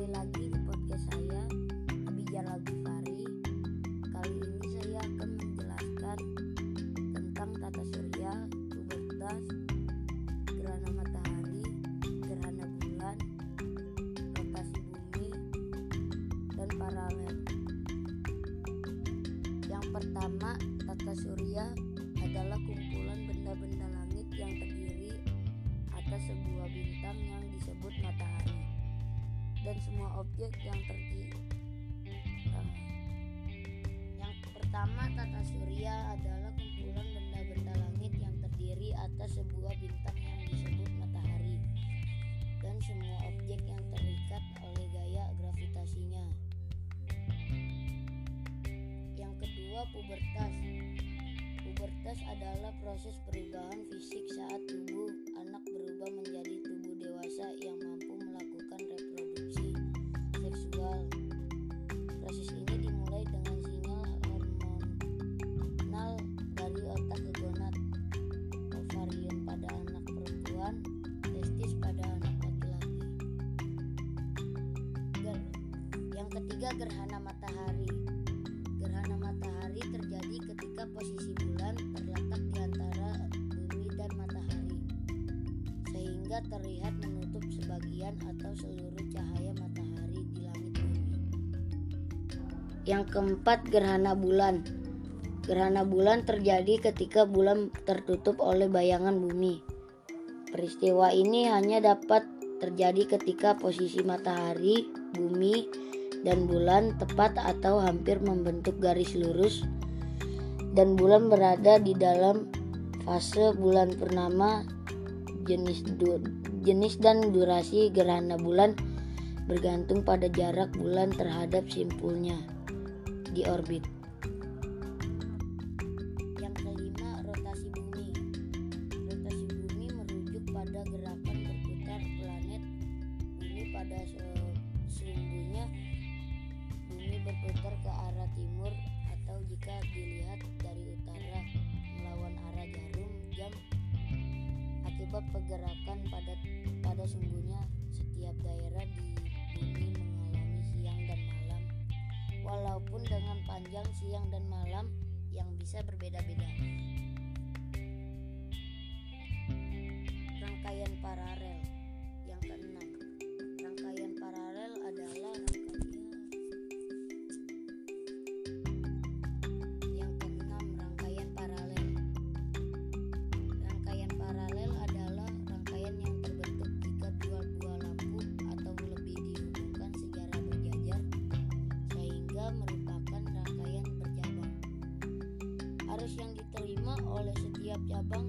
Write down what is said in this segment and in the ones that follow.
kembali lagi di podcast saya Abijal Fari. Kali ini saya akan menjelaskan tentang tata surya, kubertas, gerhana matahari, gerhana bulan, rotasi bumi, dan paralel. Yang pertama, tata surya adalah kumpulan benda-benda langit yang terdiri atas sebuah bintang yang disebut matahari dan semua objek yang terdiri uh, yang pertama tata surya adalah kumpulan benda-benda langit yang terdiri atas sebuah bintang yang disebut matahari dan semua objek yang terikat oleh gaya gravitasinya. Yang kedua pubertas. Pubertas adalah proses perubahan fisik Yang ketiga gerhana matahari. Gerhana matahari terjadi ketika posisi bulan terletak di antara bumi dan matahari, sehingga terlihat menutup sebagian atau seluruh cahaya matahari di langit bumi. Yang keempat, gerhana bulan. Gerhana bulan terjadi ketika bulan tertutup oleh bayangan bumi. Peristiwa ini hanya dapat terjadi ketika posisi matahari, bumi, dan bulan tepat atau hampir membentuk garis lurus dan bulan berada di dalam fase bulan purnama jenis du, jenis dan durasi gerhana bulan bergantung pada jarak bulan terhadap simpulnya di orbit. Yang kelima, rotasi bumi. Rotasi bumi merujuk pada gerakan berputar planet bumi pada sesungguhnya timur atau jika dilihat dari utara melawan arah jarum jam akibat pergerakan pada pada sungguhnya setiap daerah di bumi mengalami siang dan malam. Walaupun dengan panjang siang dan malam yang bisa berbeda-beda. Rangkaian paralel setiap cabang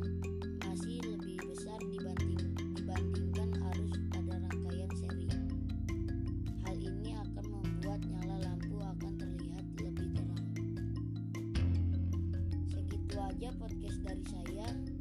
masih lebih besar dibanding dibandingkan arus pada rangkaian seri. Hal ini akan membuat nyala lampu akan terlihat lebih terang. Segitu aja podcast dari saya.